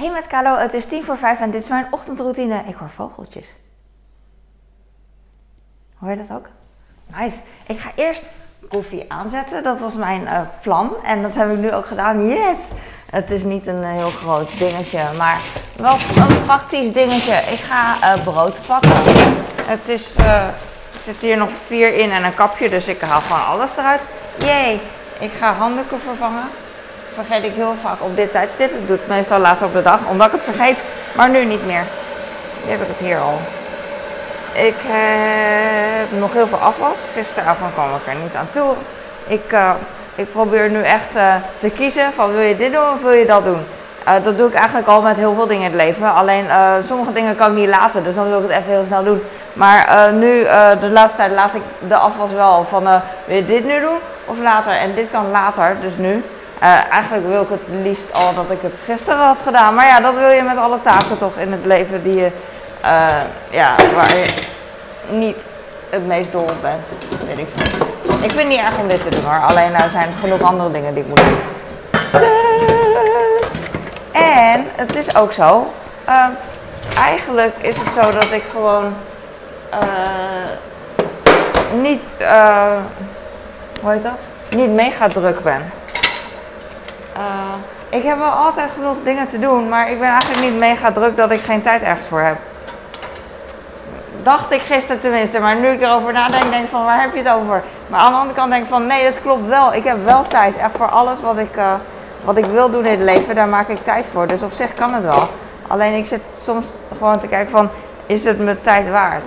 Hey met Kalo, het is tien voor vijf en dit is mijn ochtendroutine. Ik hoor vogeltjes. Hoor je dat ook? Nice. Ik ga eerst koffie aanzetten. Dat was mijn uh, plan. En dat heb ik nu ook gedaan. Yes! Het is niet een heel groot dingetje, maar wel een praktisch dingetje. Ik ga uh, brood pakken. Het is, er zit hier nog vier in en een kapje, dus ik haal gewoon alles eruit. Yay! Ik ga handdoeken vervangen vergeet ik heel vaak op dit tijdstip. Ik doe het meestal later op de dag, omdat ik het vergeet. Maar nu niet meer. Nu heb ik het hier al. Ik heb nog heel veel afwas. Gisteravond kwam ik er niet aan toe. Ik, uh, ik probeer nu echt uh, te kiezen van wil je dit doen of wil je dat doen. Uh, dat doe ik eigenlijk al met heel veel dingen in het leven. Alleen sommige dingen kan ik niet laten, dus dan wil ik het even heel snel doen. Maar nu, de laatste tijd, laat ik de afwas wel van wil je dit nu doen of later. En dit kan later, dus nu. Uh, eigenlijk wil ik het liefst al dat ik het gisteren had gedaan. Maar ja, dat wil je met alle taken toch in het leven die je, uh, ja, waar je niet het meest dol op bent. Weet ik veel. Ik vind het niet erg om dit te doen hoor. Alleen er zijn genoeg andere dingen die ik moet doen. Dus. En het is ook zo. Uh, eigenlijk is het zo dat ik gewoon niet, hoe heet dat? Niet mega druk ben. Uh, ik heb wel altijd genoeg dingen te doen, maar ik ben eigenlijk niet mega druk dat ik geen tijd ergens voor heb. Dacht ik gisteren tenminste, maar nu ik erover nadenk, denk ik van waar heb je het over? Maar aan de andere kant denk ik van nee, dat klopt wel. Ik heb wel tijd. Echt voor alles wat ik, uh, wat ik wil doen in het leven, daar maak ik tijd voor. Dus op zich kan het wel. Alleen ik zit soms gewoon te kijken van, is het mijn tijd waard?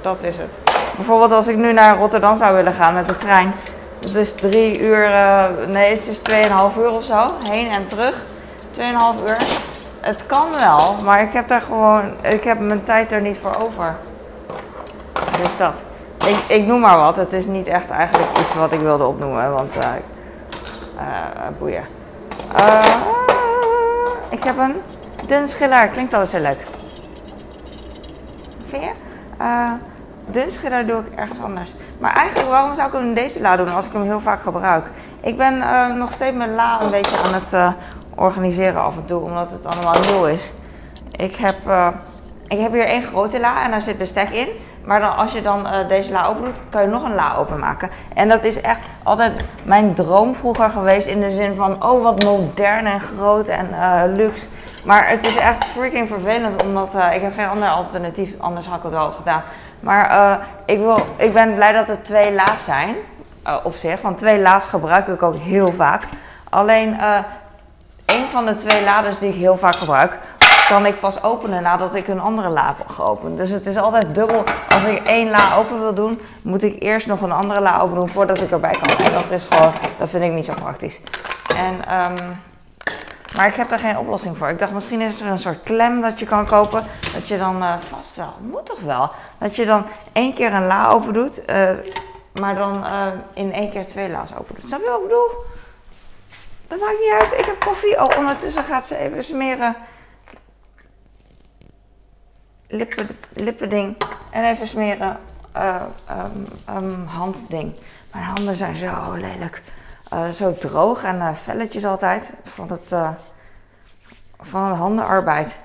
Dat is het. Bijvoorbeeld als ik nu naar Rotterdam zou willen gaan met de trein, het is drie uur, uh, nee, het is tweeënhalf uur of zo. Heen en terug. Tweeënhalf uur. Het kan wel, maar ik heb daar gewoon, ik heb mijn tijd er niet voor over. Dus dat. Ik, ik noem maar wat. Het is niet echt eigenlijk iets wat ik wilde opnoemen, want uh, uh, boeien. ik heb een dun schiller. Klinkt altijd zo leuk. Vind je? dun schiller doe ik ergens anders. Maar eigenlijk, waarom zou ik hem in deze la doen als ik hem heel vaak gebruik? Ik ben uh, nog steeds mijn la een beetje aan het uh, organiseren af en toe, omdat het allemaal nieuw is. Ik heb, uh, ik heb hier één grote la en daar zit bestek in. Maar dan, als je dan deze la open doet, kan je nog een la openmaken. En dat is echt altijd mijn droom vroeger geweest in de zin van, oh wat modern en groot en luxe. Maar het is echt freaking vervelend, omdat ik heb geen ander alternatief, anders had ik het wel gedaan. Maar uh, ik, wil, ik ben blij dat er twee la's zijn, uh, op zich. Want twee la's gebruik ik ook heel vaak. Alleen uh, een van de twee lades die ik heel vaak gebruik, kan ik pas openen nadat ik een andere la heb geopend. Dus het is altijd dubbel. Als ik één la open wil doen, moet ik eerst nog een andere la open doen voordat ik erbij kan. En dat is gewoon, dat vind ik niet zo praktisch. En um, maar ik heb daar geen oplossing voor. Ik dacht, misschien is er een soort klem dat je kan kopen. Dat je dan uh, vast wel, moet toch wel. Dat je dan één keer een la open doet. Uh, maar dan uh, in één keer twee la's open doet. Snap je wat ik bedoel? Dat maakt niet uit. Ik heb koffie. Oh, ondertussen gaat ze even smeren. Lippen, lippending. En even smeren. Um, um, handding. Mijn handen zijn zo lelijk. Uh, zo droog en uh, velletjes altijd. Van, het, uh, van de handenarbeid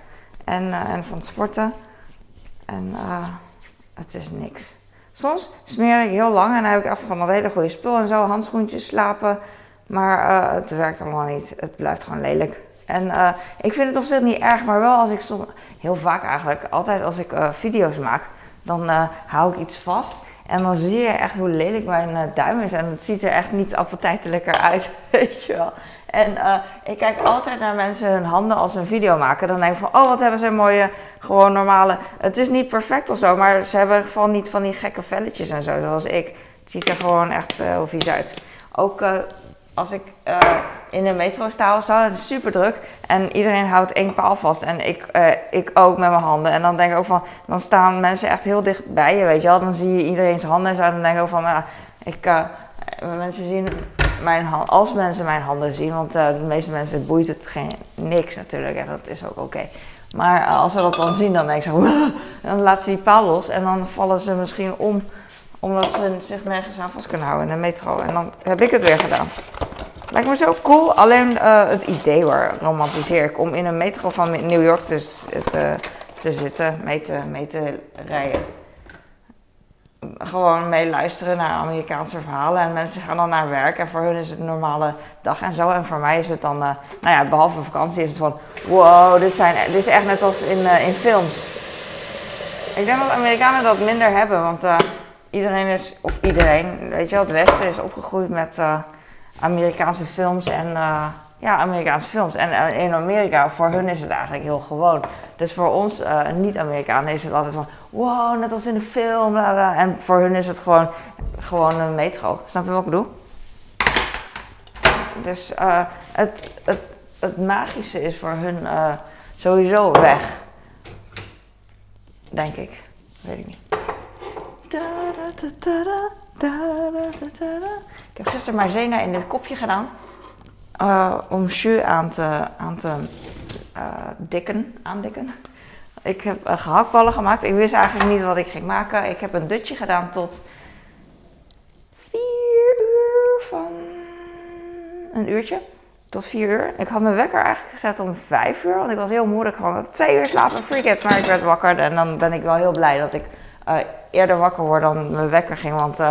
en, en van sporten. En het is niks. Soms smeer ik heel lang en dan heb ik even van hele goede spul en zo. Handschoentjes, slapen. Maar het werkt allemaal niet. Het blijft gewoon lelijk. En ik vind het op zich niet erg, maar wel als ik soms, heel vaak eigenlijk, altijd als ik video's maak, dan hou ik iets vast. En dan zie je echt hoe lelijk mijn uh, duim is. En het ziet er echt niet appetijtelijker uit, weet je wel. En uh, ik kijk altijd naar mensen hun handen als ze een video maken. Dan denk ik van, oh wat hebben ze een mooie, gewoon normale... Het is niet perfect of zo, maar ze hebben in ieder geval niet van die gekke velletjes en zo, zoals ik. Het ziet er gewoon echt uh, heel vies uit. Ook als ik uh, in de metro sta of zo, het is super druk. En iedereen houdt één paal vast. En ik, uh, ik ook met mijn handen. En dan denk ik ook van, dan staan mensen echt heel dicht bij je, weet je wel. Dan zie je iedereen zijn handen en dan denk ik ook van, ja, ik, uh, mensen zien mijn hand, als mensen mijn handen zien, want de meeste mensen boeit het geen, niks natuurlijk. En dat is ook oké. Maar als ze dat dan zien, dan denk ik zo, dan laten ze die paal los. En dan vallen ze misschien om omdat ze zich nergens aan vast kunnen houden in de metro. En dan heb ik het weer gedaan. Lijkt me zo cool. Alleen uh, het idee waar romantiseer ik om in een metro van New York te, te, te zitten, mee te, mee te rijden. Gewoon meeluisteren naar Amerikaanse verhalen. En mensen gaan dan naar werk en voor hun is het een normale dag en zo. En voor mij is het dan, uh, nou ja, behalve vakantie is het van... Wow, dit, zijn, dit is echt net als in, uh, in films. Ik denk dat Amerikanen dat minder hebben, want iedereen is, of iedereen, weet je wel, het Westen is opgegroeid met Amerikaanse films en uh, ja, Amerikaanse films. En uh, in Amerika, voor hun is het eigenlijk heel gewoon. Dus voor ons niet-Amerikanen is het altijd van, wow, net als in de film. Bla. En voor hun is het gewoon, gewoon een metro. Snap je wat ik bedoel? Dus het, het, het magische is voor hun sowieso weg. Denk ik. Weet ik niet. Ik heb gisteren maizena in dit kopje gedaan. Uh, om jus aan te, aan te uh, dikken, aandikken. Ik heb uh, gehaktballen gemaakt. Ik wist eigenlijk niet wat ik ging maken. Ik heb een dutje gedaan tot vier uur van een uurtje. Tot vier uur. Ik had mijn wekker eigenlijk gezet om vijf uur. Want ik was heel moeilijk. Gewoon twee uur slapen, freak it. Maar ik werd wakker. En dan ben ik wel heel blij dat ik eerder wakker word dan mijn wekker ging. Want uh,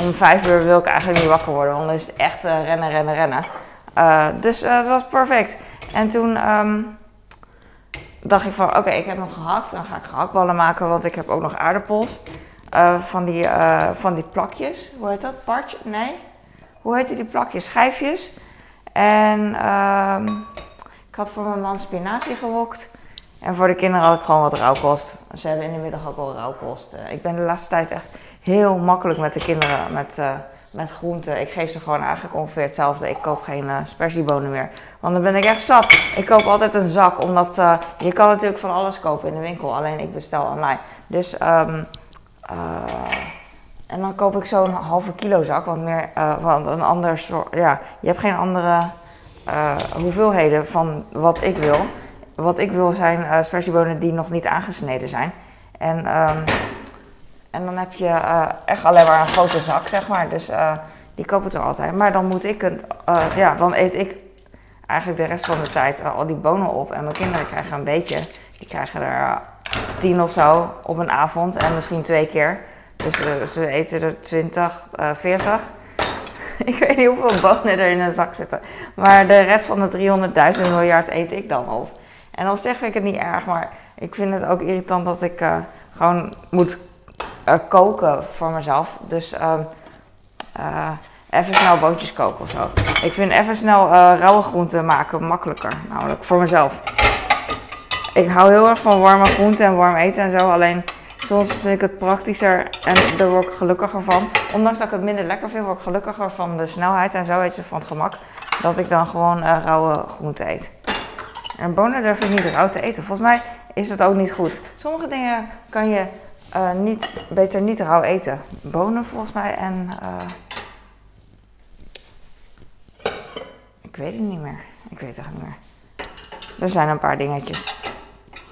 om vijf uur wil ik eigenlijk niet wakker worden. Want dan is het echt uh, rennen, rennen, rennen. Dus het was perfect. En toen um, dacht ik van oké, ik heb nog gehakt. Dan ga ik gehaktballen maken. Want ik heb ook nog aardappels. van, die, van die plakjes. Hoe heet dat? Partje? Nee? Hoe heet die plakjes? Schijfjes. En um, ik had voor mijn man spinazie gewokt. En voor de kinderen had ik gewoon wat rauwkost. Ze hebben in de middag ook al rauwkost. Eh, ik ben de laatste tijd echt heel makkelijk met de kinderen met, uh, met groenten. Ik geef ze gewoon eigenlijk ongeveer hetzelfde. Ik koop geen uh, spersiebonen meer. Want dan ben ik echt zat. Ik koop altijd een zak, omdat je kan natuurlijk van alles kopen in de winkel. Alleen ik bestel online. Dus, um, en dan koop ik zo'n halve kilo zak. Want meer, van een ander soort, ja, je hebt geen andere hoeveelheden van wat ik wil wat ik wil zijn uh, spersiebonen die nog niet aangesneden zijn. En, um, en dan heb je uh, echt alleen maar een grote zak, zeg maar. Dus uh, die koop ik er altijd. Maar dan moet ik het, ja, dan eet ik eigenlijk de rest van de tijd al die bonen op. En mijn kinderen krijgen een beetje. Die krijgen er tien of zo op een avond en misschien twee keer. Dus ze eten er 20, 40. ik weet niet hoeveel bonen er in een zak zitten. Maar de rest van de 300.000 miljard eet ik dan op. En op zich vind ik het niet erg, maar ik vind het ook irritant dat ik uh, gewoon moet uh, koken voor mezelf. Dus uh, even snel bootjes koken of zo. Ik vind even snel rauwe groenten maken makkelijker, namelijk voor mezelf. Ik hou heel erg van warme groenten en warm eten en zo. Alleen soms vind ik het praktischer en daar word ik gelukkiger van. Ondanks dat ik het minder lekker vind, word ik gelukkiger van de snelheid en zo, van het gemak. Dat ik dan gewoon rauwe groenten eet. En bonen durf ik niet rauw te eten. Volgens mij is dat ook niet goed. Sommige dingen kan je uh, niet, beter niet rauw eten. Bonen volgens mij en... Uh, ik weet het niet meer. Ik weet het niet meer. Er zijn een paar dingetjes.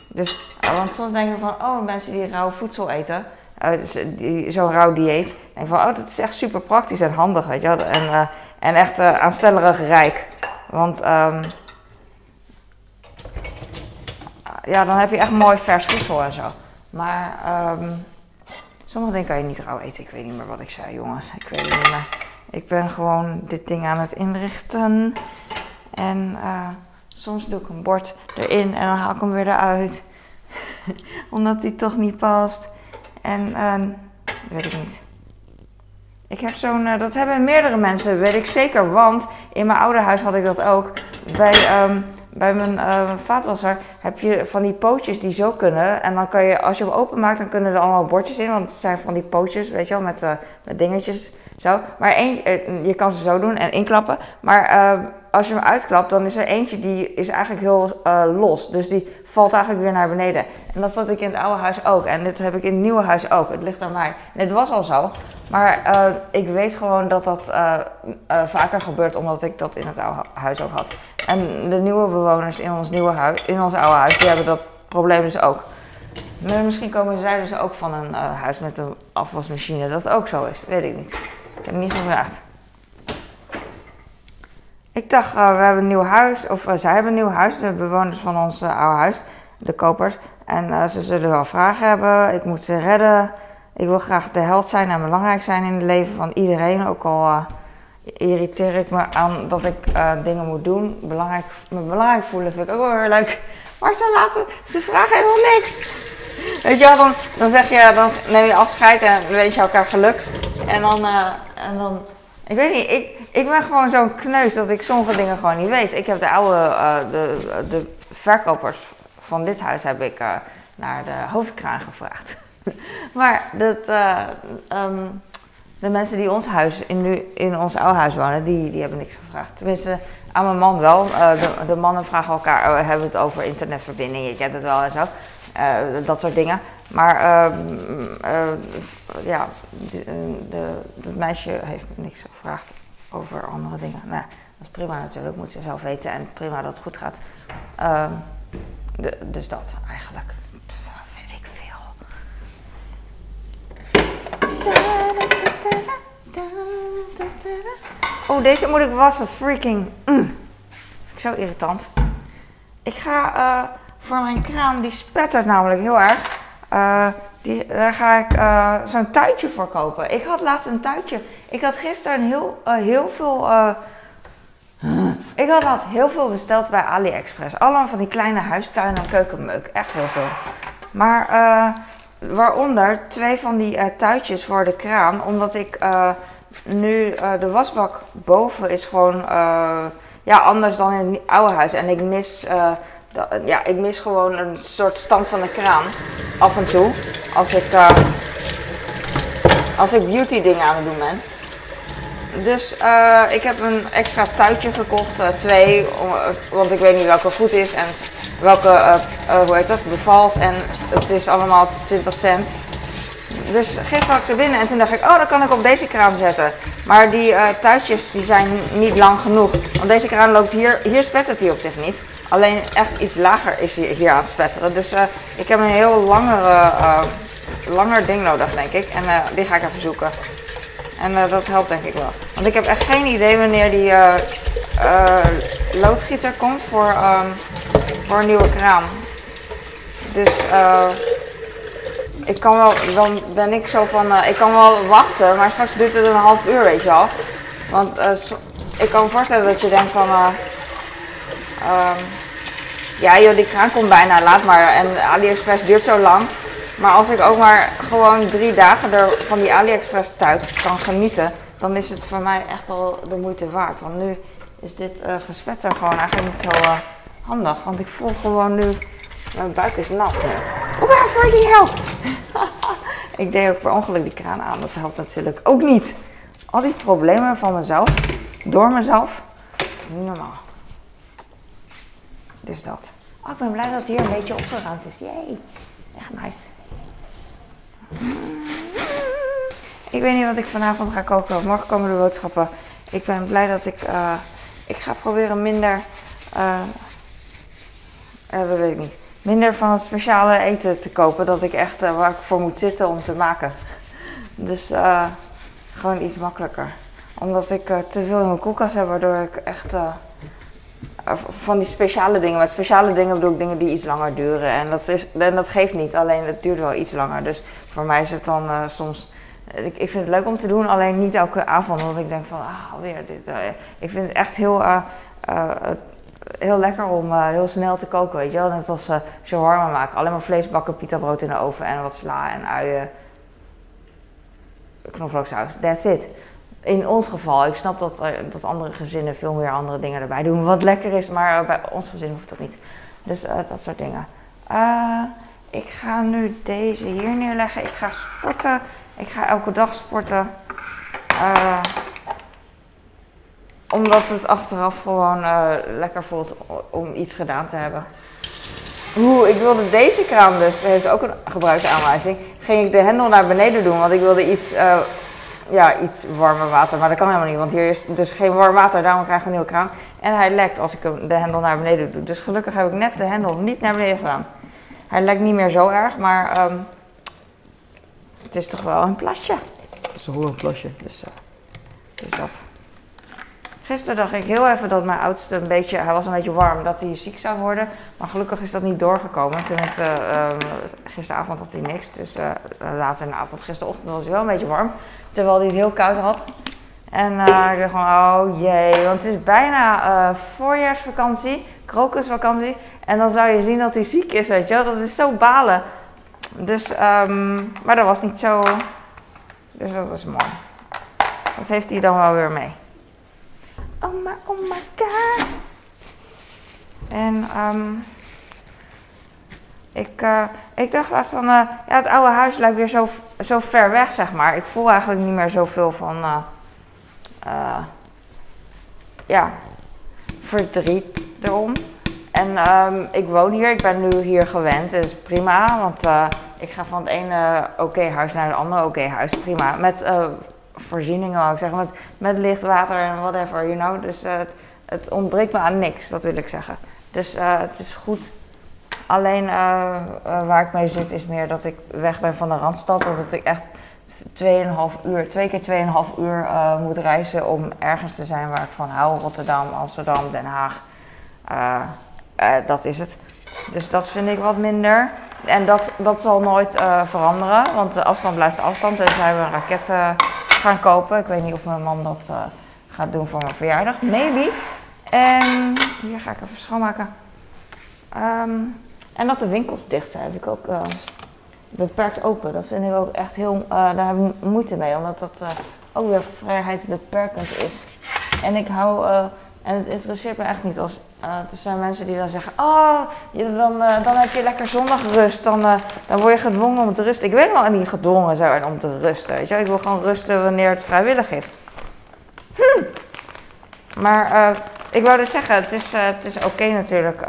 Dus, uh, want soms denk je van, oh, mensen die rauw voedsel eten, zo'n rauw dieet, denk van, oh, dat is echt super praktisch en handig, weet je. En, en echt aanstellerig rijk. Want um, ja, dan heb je echt mooi vers voedsel en zo. Maar um, sommige dingen kan je niet rauw eten. Ik weet niet meer wat ik zei, jongens. Ik weet het niet meer. Ik ben gewoon dit ding aan het inrichten. En uh, soms doe ik een bord erin en dan haal ik hem weer eruit. Omdat die toch niet past. En uh, weet ik niet. Ik heb zo'n, uh, dat hebben meerdere mensen, weet ik zeker. Want in mijn oude huis had ik dat ook. Bij um, bij mijn uh, vaatwasser heb je van die pootjes die zo kunnen. En dan kan je, als je hem openmaakt, dan kunnen er allemaal bordjes in. Want het zijn van die pootjes, weet je wel, met, uh, met dingetjes zo. Maar één, uh, je kan ze zo doen en inklappen. Maar als je hem uitklapt, dan is er eentje die is eigenlijk heel los. Dus die valt eigenlijk weer naar beneden. En dat had ik in het oude huis ook. En dit heb ik in het nieuwe huis ook. Het ligt aan mij. En het was al zo. Maar ik weet gewoon dat dat vaker gebeurt, omdat ik dat in het oude huis ook had. En de nieuwe bewoners in ons, nieuwe huis, in ons oude die hebben dat probleem dus ook. Maar misschien komen zij dus ook van een uh, huis met een afwasmachine dat ook zo is. Weet ik niet. Ik heb niet gevraagd. Ik dacht, uh, we hebben een nieuw huis, of uh, zij hebben een nieuw huis, de bewoners van ons oude huis, de kopers. En ze zullen wel vragen hebben, ik moet ze redden. Ik wil graag de held zijn en belangrijk zijn in het leven van iedereen. Ook al irriteer ik me aan dat ik dingen moet doen. Belangrijk, me belangrijk voelen vind ik ook wel weer leuk. Maar ze, laten, ze vragen helemaal niks. Weet je wel, dan, dan zeg je, dan neem je afscheid en wens je elkaar geluk. En dan, en dan ik weet niet, ik, ik ben gewoon zo'n kneus dat ik sommige dingen gewoon niet weet. Ik heb de oude, uh, de, de verkopers van dit huis heb ik uh, naar de hoofdkraan gevraagd. maar dat, um, de mensen die ons huis, in, nu, in ons oude huis wonen, die, die hebben niks gevraagd. Tenminste, aan mijn man wel. De, de, mannen vragen elkaar, oh, hebben het over internetverbinding, je kent het wel en zo. dat soort dingen. Maar uh, uh, ja, het meisje heeft niks gevraagd over andere dingen. Nou, dat is prima natuurlijk, moet ze zelf weten en prima dat het goed gaat. Uh, de, dus dat eigenlijk. Ik veel. Oh, deze moet ik wassen. Freaking. Zo irritant. Ik ga uh, voor mijn kraan, die spettert namelijk heel erg. Uh, die, daar ga ik uh, zo'n tuitje voor kopen. Ik had laatst een tuitje. Ik had gisteren heel, heel veel. ik had laatst heel veel besteld bij AliExpress. Allemaal van die kleine huistuin- en keukenmeuk. Echt heel veel. Maar waaronder twee van die tuitjes voor de kraan. Omdat ik nu de wasbak boven is gewoon ja, anders dan in het oude huis. En ik mis ja, ik mis gewoon een soort stand van de kraan af en toe. Als ik, uh, als ik beauty dingen aan het doen ben. Dus uh, ik heb een extra tuitje gekocht, twee, want ik weet niet welke goed is en welke, hoe heet dat, bevalt. En het is allemaal 20 cent. Dus gisteren had ik ze binnen en toen dacht ik, oh, dat kan ik op deze kraan zetten. Maar die tuitjes die zijn niet lang genoeg. Want deze kraan loopt hier, hier spettert hij op zich niet. Alleen echt iets lager is hij hier aan het spetteren. Dus uh, ik heb een heel langere, uh, langer ding nodig, denk ik. En uh, die ga ik even zoeken. En dat helpt denk ik wel. Want ik heb echt geen idee wanneer die loodgieter komt voor, um, voor een nieuwe kraan. Dus ik kan wel, dan ben ik zo van, ik kan wel wachten, maar straks duurt het een half uur, weet je wel. Want ik kan me voorstellen dat je denkt van, um, ja joh, die kraan komt bijna, laat maar. En AliExpress duurt zo lang. Maar als ik ook maar gewoon drie dagen er van die AliExpress tuit kan genieten, dan is het voor mij echt al de moeite waard. Want nu is dit gespetter gewoon eigenlijk niet zo handig. Want ik voel gewoon nu, mijn buik is nat nu. Die help! ik deed ook per ongeluk die kraan aan, dat helpt natuurlijk ook niet. Al die problemen van mezelf, door mezelf, is niet normaal. Dus dat. Oh, ik ben blij dat het hier een beetje opgeruimd is. Jee. Echt nice. Ik weet niet wat ik vanavond ga koken. Morgen komen de boodschappen. Ik ben blij dat ik... Uh, ik ga proberen minder... Uh, uh, dat weet ik niet. Minder van het speciale eten te kopen. Dat ik echt waar ik voor moet zitten om te maken. Dus gewoon iets makkelijker. Omdat ik te veel in mijn koelkast heb. Waardoor ik echt van die speciale dingen. Met speciale dingen bedoel ik dingen die iets langer duren. En dat, is, en dat geeft niet, alleen het duurt wel iets langer. Dus voor mij is het dan soms. Ik, ik, vind het leuk om te doen, alleen niet elke avond. Want ik denk van, ah, alweer dit. Ik vind het echt heel, heel lekker om heel snel te koken, weet je wel. Net als shawarma maken. Alleen maar vlees bakken, pita brood in de oven en wat sla en uien. Knoflooksaus, that's it in ons geval, ik snap dat, dat andere gezinnen veel meer andere dingen erbij doen, wat lekker is, maar bij ons gezin hoeft dat niet. Dus uh, dat soort dingen. Uh, ik ga nu deze hier neerleggen. Ik ga sporten. Ik ga elke dag sporten. Uh, omdat het achteraf gewoon lekker voelt om iets gedaan te hebben. Oeh, ik wilde deze kraan dus, heeft ook een gebruiksaanwijzing. Ging ik de hendel naar beneden doen, want ik wilde iets ja, iets warmer water. Maar dat kan helemaal niet, want hier is dus geen warm water. Daarom krijgen we een nieuwe kraan. En hij lekt als ik de hendel naar beneden doe. Dus gelukkig heb ik net de hendel niet naar beneden gedaan. Hij lekt niet meer zo erg, maar um, het is toch wel een plasje. Het is toch wel een plasje, dus, uh, dus dat. Gisteren dacht ik heel even dat mijn oudste een beetje, hij was een beetje warm, dat hij ziek zou worden. Maar gelukkig is dat niet doorgekomen. Tenminste, um, gisteravond had hij niks. Dus uh, later in de avond, gisterochtend was hij wel een beetje warm. Terwijl hij het heel koud had. En uh, ik dacht van, oh jee, want het is bijna uh, voorjaarsvakantie, krokusvakantie. En dan zou je zien dat hij ziek is, weet je wel. Dat is zo balen. Dus, um, maar dat was niet zo. Dus dat is mooi. Dat heeft hij dan wel weer mee. Oh my, oh my god. En um, ik, uh, ik dacht laatst van, uh, ja, het oude huis lijkt weer zo, zo ver weg, zeg maar. Ik voel eigenlijk niet meer zoveel van, uh, ja, verdriet erom. En um, ik woon hier, ik ben nu hier gewend, is prima. Want ik ga van het ene oké huis naar het andere oké huis, prima. Met voorzieningen, wou ik zeggen. Met, met licht, water en whatever, you know. Dus uh, het, ontbreekt me aan niks, dat wil ik zeggen. Dus uh, het is goed. Alleen uh, waar ik mee zit is meer dat ik weg ben van de Randstad. Dat ik echt 2,5 uur, twee keer 2,5 uur moet reizen om ergens te zijn waar ik van hou. Rotterdam, Amsterdam, Den Haag. dat is het. Dus dat vind ik wat minder. En dat, dat zal nooit veranderen, want de afstand blijft de afstand. Tenzij we een raket gaan kopen. Ik weet niet of mijn man dat uh, gaat doen voor mijn verjaardag. Maybe. En hier ga ik even schoonmaken. Um, en dat de winkels dicht zijn, heb ik ook uh, beperkt open. Dat vind ik ook echt heel, uh, daar heb ik moeite mee, omdat dat ook weer vrijheid beperkend is. En ik hou, en het interesseert me echt niet als er zijn mensen die dan zeggen: Oh, je, dan, dan heb je lekker zondagrust. Dan, dan word je gedwongen om te rusten. Ik weet wel niet gedwongen om te rusten. Weet je? Ik wil gewoon rusten wanneer het vrijwillig is. Hm. Maar ik wou dus zeggen: het is, het is oké natuurlijk.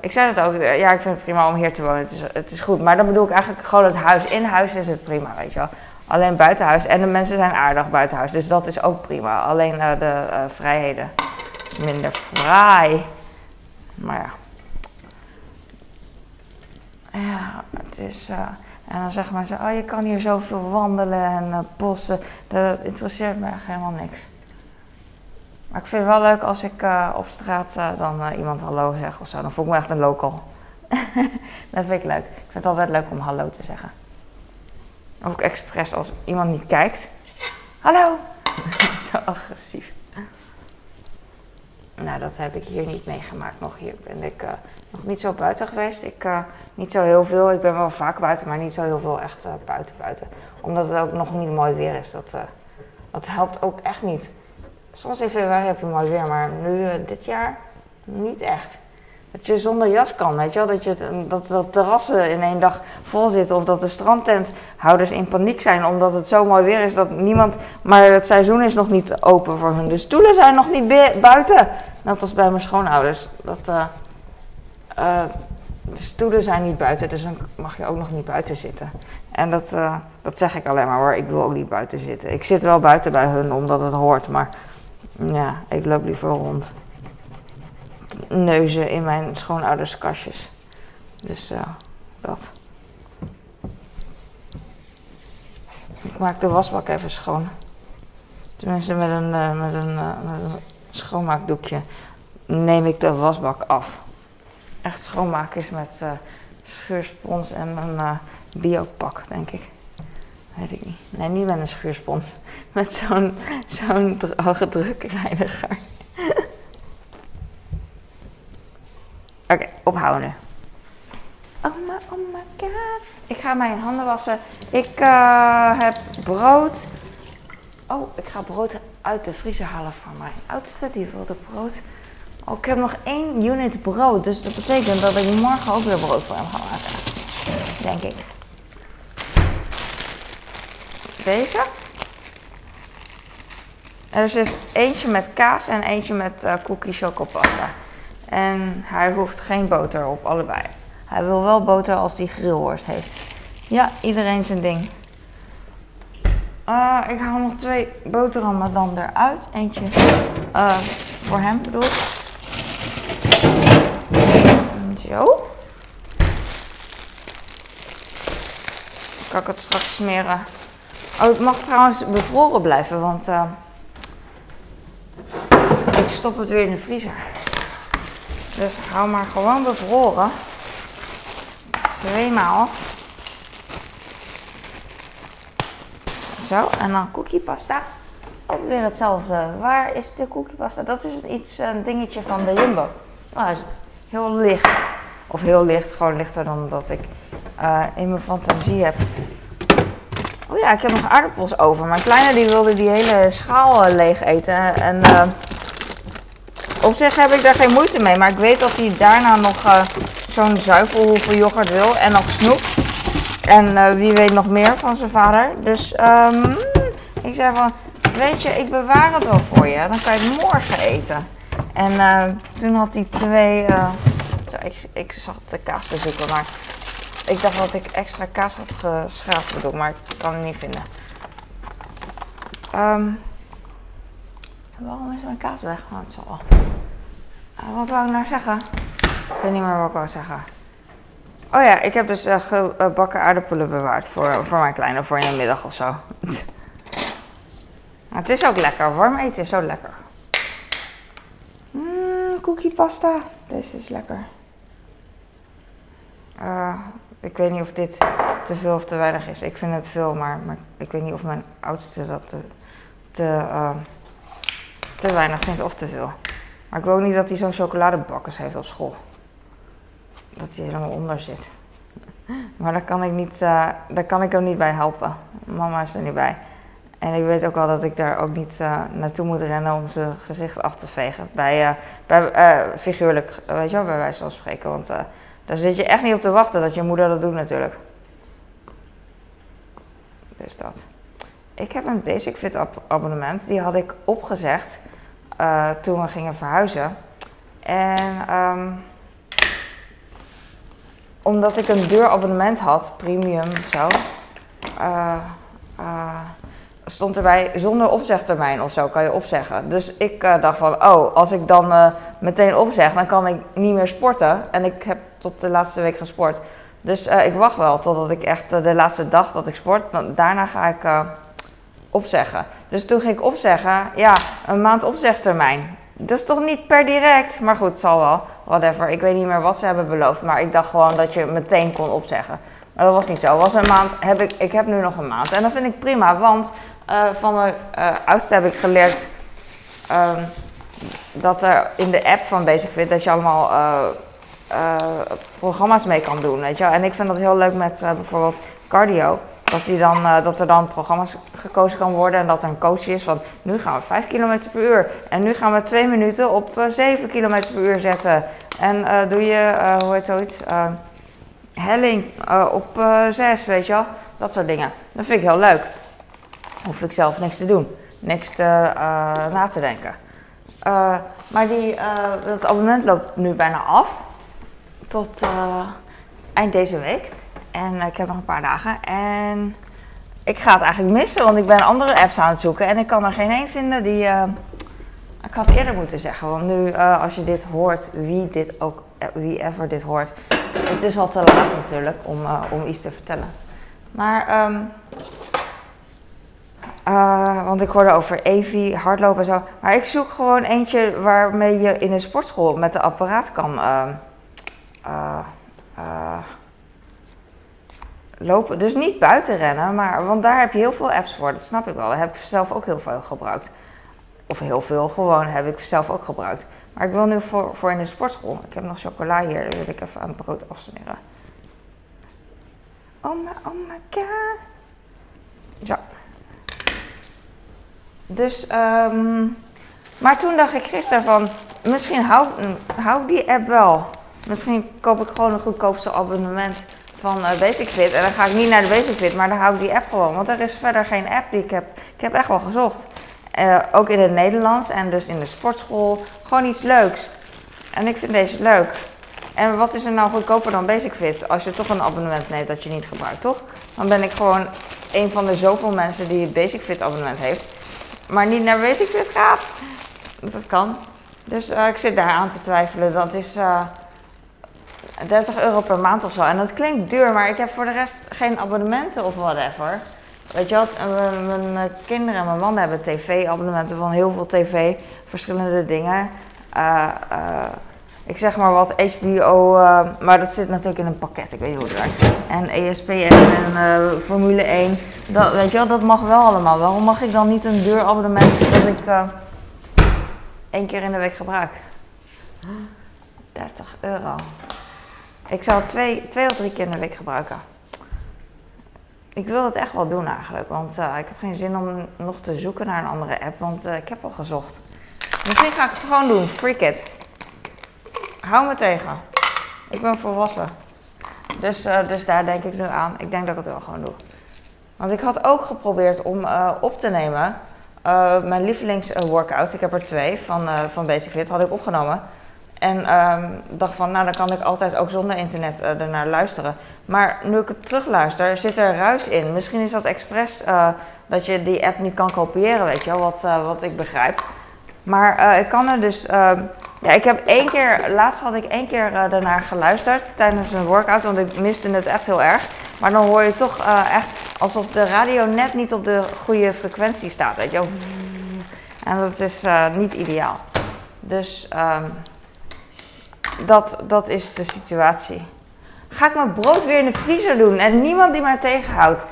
ik zeg het ook, ja, ik vind het prima om hier te wonen. Het is, het is goed. Maar dan bedoel ik eigenlijk gewoon het huis. In huis is het prima, weet je wel. Alleen buitenhuis. En de mensen zijn aardig buitenhuis. Dus dat is ook prima. Alleen uh, de uh, vrijheden is minder vrij. Maar ja. Ja, het is. Uh, en dan zeggen mensen: Oh, je kan hier zoveel wandelen en bossen. Dat interesseert me echt helemaal niks. Maar ik vind het wel leuk als ik op straat dan iemand hallo zeg of zo. Dan voel ik me echt een local. dat vind ik leuk. Ik vind het altijd leuk om hallo te zeggen. Ook expres als iemand niet kijkt. Hallo! Zo agressief. Nou, dat heb ik hier niet meegemaakt nog. Hier ben ik uh, nog niet zo buiten geweest. Ik, uh, niet zo heel veel. Ik ben wel vaak buiten, maar niet zo heel veel echt uh, buiten buiten. Omdat het ook nog niet mooi weer is. Dat, dat helpt ook echt niet. Soms in februari heb je mooi weer, maar nu dit jaar niet echt. Dat je zonder jas kan, weet je wel? Dat, je, dat, dat terrassen in één dag vol zitten. Of dat de strandtenthouders in paniek zijn omdat het zo mooi weer is dat niemand... Maar het seizoen is nog niet open voor hun. De stoelen zijn nog niet buiten. Net als bij mijn schoonouders. Dat, uh, uh, de stoelen zijn niet buiten, dus dan mag je ook nog niet buiten zitten. En dat, uh, dat zeg ik alleen maar hoor. Ik wil ook niet buiten zitten. Ik zit wel buiten bij hun omdat het hoort, maar ja, ik loop liever rond neuzen in mijn schoonouders kastjes. Dus uh, dat. Ik maak de wasbak even schoon. Tenminste, met een, met een, uh, met een schoonmaakdoekje neem ik de wasbak af. Echt schoonmaken is met schuurspons en een biopak, denk ik. Weet ik niet. Nee, niet met een schuurspons. Met zo'n zo'n droge drukreiniger. Oké, ophouden. Oh oh my god. Ik ga mijn handen wassen. Ik uh, heb brood. Oh, ik ga brood uit de vriezer halen voor mijn oudste. Die wilde brood. Oh, ik heb nog één unit brood. Dus dat betekent dat ik morgen ook weer brood voor hem ga maken. Denk ik. Deze. Er zit eentje met kaas en eentje met uh, cookie chocopasta. En hij hoeft geen boter op, allebei. Hij wil wel boter als hij grillworst heeft. Ja, iedereen zijn ding. Uh, ik haal nog twee boterhammen dan eruit. Eentje uh, voor hem bedoel Zo. kan ik het straks smeren. Oh, het mag trouwens bevroren blijven, want uh, stop het weer in de vriezer. Dus hou maar gewoon bevroren. Tweemaal. Zo, en dan cookiepasta. Ook weer hetzelfde. Waar is de cookiepasta? Dat is iets, een dingetje van de Jumbo. Nou, is heel licht. Of heel licht, gewoon lichter dan dat ik uh, in mijn fantasie heb. Oh ja, ik heb nog aardappels over. Mijn kleine die wilde die hele schaal uh, leeg eten. En uh, op zich heb ik daar geen moeite mee. Maar ik weet dat hij daarna nog zo'n zuivelhoeveel yoghurt wil. En nog snoep. En wie weet nog meer van zijn vader. Dus um, ik zei van, weet je, ik bewaar het wel voor je. Dan kan je het morgen eten. En toen had hij twee... ik, ik zag de kaas te zoeken, maar ik dacht dat ik extra kaas had geschrapt bedoel, maar ik kan het niet vinden. Um, waarom is mijn kaas weg? Oh, het zal wat wou ik nou zeggen? Ik weet niet meer wat ik wou zeggen. Oh ja, ik heb dus uh, gebakken aardappelen bewaard voor, voor mijn kleine voor in de middag of zo. het is ook lekker. Warm eten is zo lekker. Mmm, cookie pasta. Deze is lekker. Uh, ik weet niet of dit te veel of te weinig is. Ik vind het veel, maar, maar ik weet niet of mijn oudste dat te, te, te weinig vindt of te veel. Maar ik wil ook niet dat hij zo'n chocoladebakkers heeft op school. Dat hij helemaal onder zit. Maar daar kan ik, niet, uh, daar kan ik ook niet bij helpen. Mama is er niet bij. En ik weet ook wel dat ik daar ook niet uh, naartoe moet rennen om zijn gezicht af te vegen. Bij, uh, bij figuurlijk, weet je wel, bij wijze van spreken. Want daar zit je echt niet op te wachten dat je moeder dat doet natuurlijk. Dus dat. Ik heb een Basic Fit abonnement. Die had ik opgezegd uh, toen we gingen verhuizen. En um, omdat ik een duur abonnement had, premium of zo, uh, uh, stond erbij zonder opzegtermijn of zo, kan je opzeggen. Dus ik dacht van, oh, als ik dan meteen opzeg, dan kan ik niet meer sporten. En ik heb tot de laatste week gesport. Dus ik wacht wel totdat ik echt de laatste dag dat ik sport, dan, daarna ga ik opzeggen. Dus toen ging ik opzeggen, ja, een maand opzegtermijn. Dat is toch niet per direct, maar goed, het zal wel. Whatever, ik weet niet meer wat ze hebben beloofd, maar ik dacht gewoon dat je meteen kon opzeggen. Maar dat was niet zo. Was een maand, heb ik, ik heb nu nog een maand. En dat vind ik prima, want uh, van mijn uh, oudste heb ik geleerd um, dat er in de app van Basic Fit dat je allemaal uh, programma's mee kan doen, weet je En ik vind dat heel leuk met bijvoorbeeld cardio. Dat, dan, dat er dan programma's gekozen kan worden en dat er een coach is van nu gaan we 5 km per uur en nu gaan we 2 minuten op 7 km per uur zetten. En doe je, hoe heet het helling op 6, weet je wel. Dat soort dingen. Dat vind ik heel leuk hoef ik zelf niks te doen, niks uh, na te denken. Uh, maar die, uh, dat abonnement loopt nu bijna af tot eind deze week. En ik heb nog een paar dagen. En ik ga het eigenlijk missen, want ik ben andere apps aan het zoeken en ik kan er geen één vinden die. ik had eerder moeten zeggen, want nu als je dit hoort, wie dit ook, wie ever dit hoort, het is al te laat natuurlijk om, om iets te vertellen. Maar um, want ik hoorde over Evi, hardlopen en zo. Maar ik zoek gewoon eentje waarmee je in een sportschool met de apparaat kan uh, lopen. Dus niet buiten rennen, maar, want daar heb je heel veel apps voor. Dat snap ik wel. Dat heb ik zelf ook heel veel gebruikt. Of heel veel, gewoon heb ik zelf ook gebruikt. Maar ik wil nu voor, voor in de sportschool. Ik heb nog chocola hier, wil ik even aan het brood afsmeren. Oh my, oh my god. Zo. Dus, um, maar toen dacht ik gisteren van, misschien hou, hou die app wel. Misschien koop ik gewoon een goedkoopste abonnement van uh, Basic Fit. En dan ga ik niet naar de Basic Fit, maar dan hou ik die app gewoon. Want er is verder geen app die ik heb. Ik heb echt wel gezocht. Uh, ook in het Nederlands en dus in de sportschool. Gewoon iets leuks. En ik vind deze leuk. En wat is er nou goedkoper dan Basic Fit? Als je toch een abonnement neemt dat je niet gebruikt, toch? Dan ben ik gewoon een van de zoveel mensen die het Basic Fit abonnement heeft maar niet naar Basic Fit gaat. Dat kan. Dus uh, ik zit daar aan te twijfelen. Dat is eh, 30 euro per maand of zo. En dat klinkt duur, maar ik heb voor de rest geen abonnementen of whatever. weet je wat, mijn, mijn kinderen en mijn man hebben tv-abonnementen van heel veel tv, verschillende dingen. Uh, ik zeg maar wat, HBO, maar dat zit natuurlijk in een pakket, ik weet niet hoe het werkt. En ESPN en Formule 1, dat, weet je wel, dat mag wel allemaal. Waarom mag ik dan niet een duur abonnement dat ik één keer in de week gebruik? 30 euro. Ik zou het twee, twee of drie keer in de week gebruiken. Ik wil het echt wel doen eigenlijk, want uh, ik heb geen zin om nog te zoeken naar een andere app, want uh, ik heb al gezocht. Misschien ga ik het gewoon doen, freak it. Hou me tegen. Ik ben volwassen. Dus, uh, dus daar denk ik nu aan. Ik denk dat ik het wel gewoon doe. Want ik had ook geprobeerd om op te nemen mijn lievelingsworkout. Ik heb er twee van, van Basic Fit, had ik opgenomen. En um, dacht van, nou dan kan ik altijd ook zonder internet uh, ernaar luisteren. Maar nu ik het terugluister, zit er ruis in. Misschien is dat expres uh, dat je die app niet kan kopiëren, weet je wel, wat, uh, wat ik begrijp. Maar ik kan er dus, ehm, ja, ik heb één keer, laatst had ik één keer daarnaar geluisterd tijdens een workout, want ik miste het echt heel erg. Maar dan hoor je toch echt alsof de radio net niet op de goede frequentie staat, weet je wel. En dat is niet ideaal. Dus... Um, dat, dat is de situatie. Ga ik mijn brood weer in de vriezer doen en niemand die mij tegenhoudt.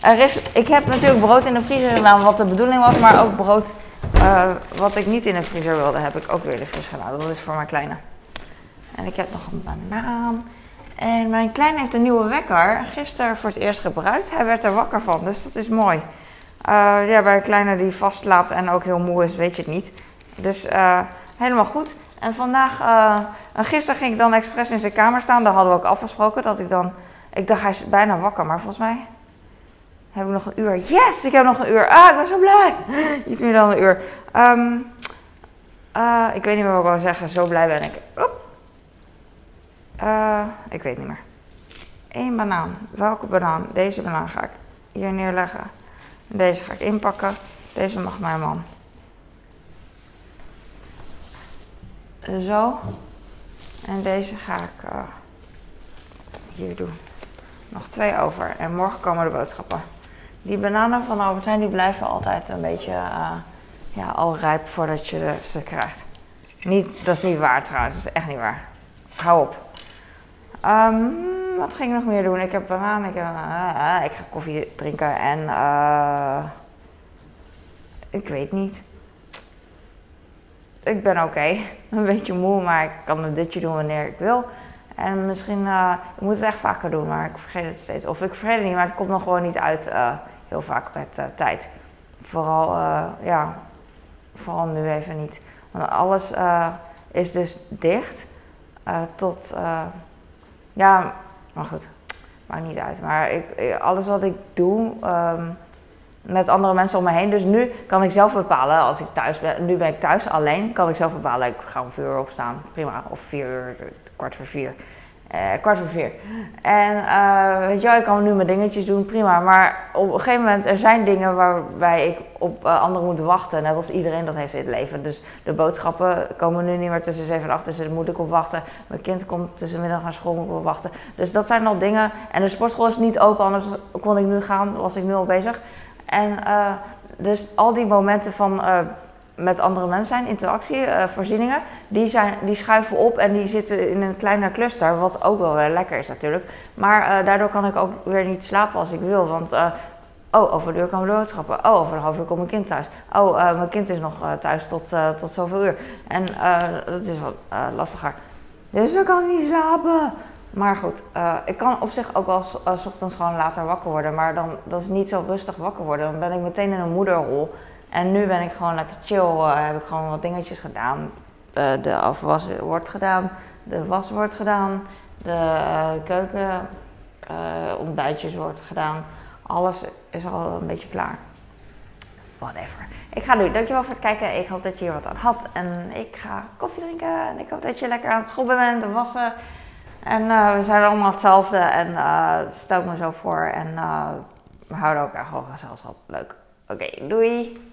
Er is, ik heb natuurlijk brood in de vriezer gedaan wat de bedoeling was, maar ook brood uh, wat ik niet in de vriezer wilde, heb ik ook weer in de vriezer gedaan. Dat is voor mijn kleine. En ik heb nog een banaan. En mijn kleine heeft een nieuwe wekker. Gisteren voor het eerst gebruikt. Hij werd er wakker van, dus dat is mooi. Uh, ja, bij een kleine die vastslaapt en ook heel moe is, weet je het niet. Dus uh, helemaal goed. En vandaag, uh, gisteren ging ik dan expres in zijn kamer staan. Daar hadden we ook afgesproken dat ik dan. Ik dacht, hij is bijna wakker, maar volgens mij heb ik nog een uur. Yes, ik heb nog een uur. Ah, ik ben zo blij. Iets meer dan een uur. Um, uh, ik weet niet meer wat ik wil zeggen. Zo blij ben ik. Uh, ik weet niet meer. Eén banaan. Welke banaan? Deze banaan ga ik hier neerleggen. Deze ga ik inpakken. Deze mag mijn man. Zo. En deze ga ik uh, hier doen. Nog twee over. En morgen komen de boodschappen. Die bananen van Albert Heijn die blijven altijd een beetje uh, ja, al rijp voordat je ze krijgt. Niet, dat is niet waar trouwens, dat is echt niet waar. Hou op. Um, wat ging ik nog meer doen? Ik heb bananen, ik, ik ga koffie drinken en ik weet niet ik ben oké. Een beetje moe, maar ik kan een dutje doen wanneer ik wil. En misschien, uh, ik moet het echt vaker doen, maar ik vergeet het steeds. Of ik vergeet het niet, maar het komt nog gewoon niet uit uh, heel vaak met uh, tijd. Vooral, ja, vooral nu even niet. Want alles is dus dicht tot, ja, maar goed, maakt niet uit. Maar ik, alles wat ik doe, um, met andere mensen om me heen. Dus nu kan ik zelf bepalen, als ik thuis ben, nu ben ik thuis alleen, kan ik zelf bepalen, ik ga om vier uur opstaan, prima. Of vier uur, kwart voor vier. Eh, kwart voor vier. En uh, ik kan nu mijn dingetjes doen, prima. Maar op een gegeven moment, er zijn dingen waarbij ik op uh, anderen moet wachten. Net als iedereen dat heeft in het leven. Dus de boodschappen komen nu niet meer tussen 7 en 8, dus daar moet ik op wachten. Mijn kind komt tussen middag naar school, op wachten. Dus dat zijn al dingen. En de sportschool is niet open, anders kon ik nu gaan, was ik nu al bezig. En uh, dus al die momenten van uh, met andere mensen zijn, interactie, uh, voorzieningen, die, zijn, die schuiven op en die zitten in een kleiner cluster, wat ook wel lekker is natuurlijk. Maar daardoor kan ik ook weer niet slapen als ik wil, want oh, over de uur komen de boodschappen. Oh, over een half uur komt mijn kind thuis. Oh, mijn kind is nog thuis tot, tot zoveel uur. En dat is wat lastiger. Dus dan kan ik niet slapen. Maar goed, uh, ik kan op zich ook wel s ochtends gewoon later wakker worden. Maar dan dat is niet zo rustig wakker worden. Dan ben ik meteen in een moederrol. En nu ben ik gewoon lekker chill. Uh, heb ik gewoon wat dingetjes gedaan. de afwas wordt gedaan. De was wordt gedaan. De keuken ontbijtjes wordt gedaan. Alles is al een beetje klaar. Whatever. Ik ga nu. Dankjewel voor het kijken. Ik hoop dat je hier wat aan had. En ik ga koffie drinken. En ik hoop dat je lekker aan het schoppen bent en wassen. En uh, we zijn allemaal hetzelfde en uh, stel me zo voor. En uh, we houden echt wel gezelschap. Leuk. Oké, doei!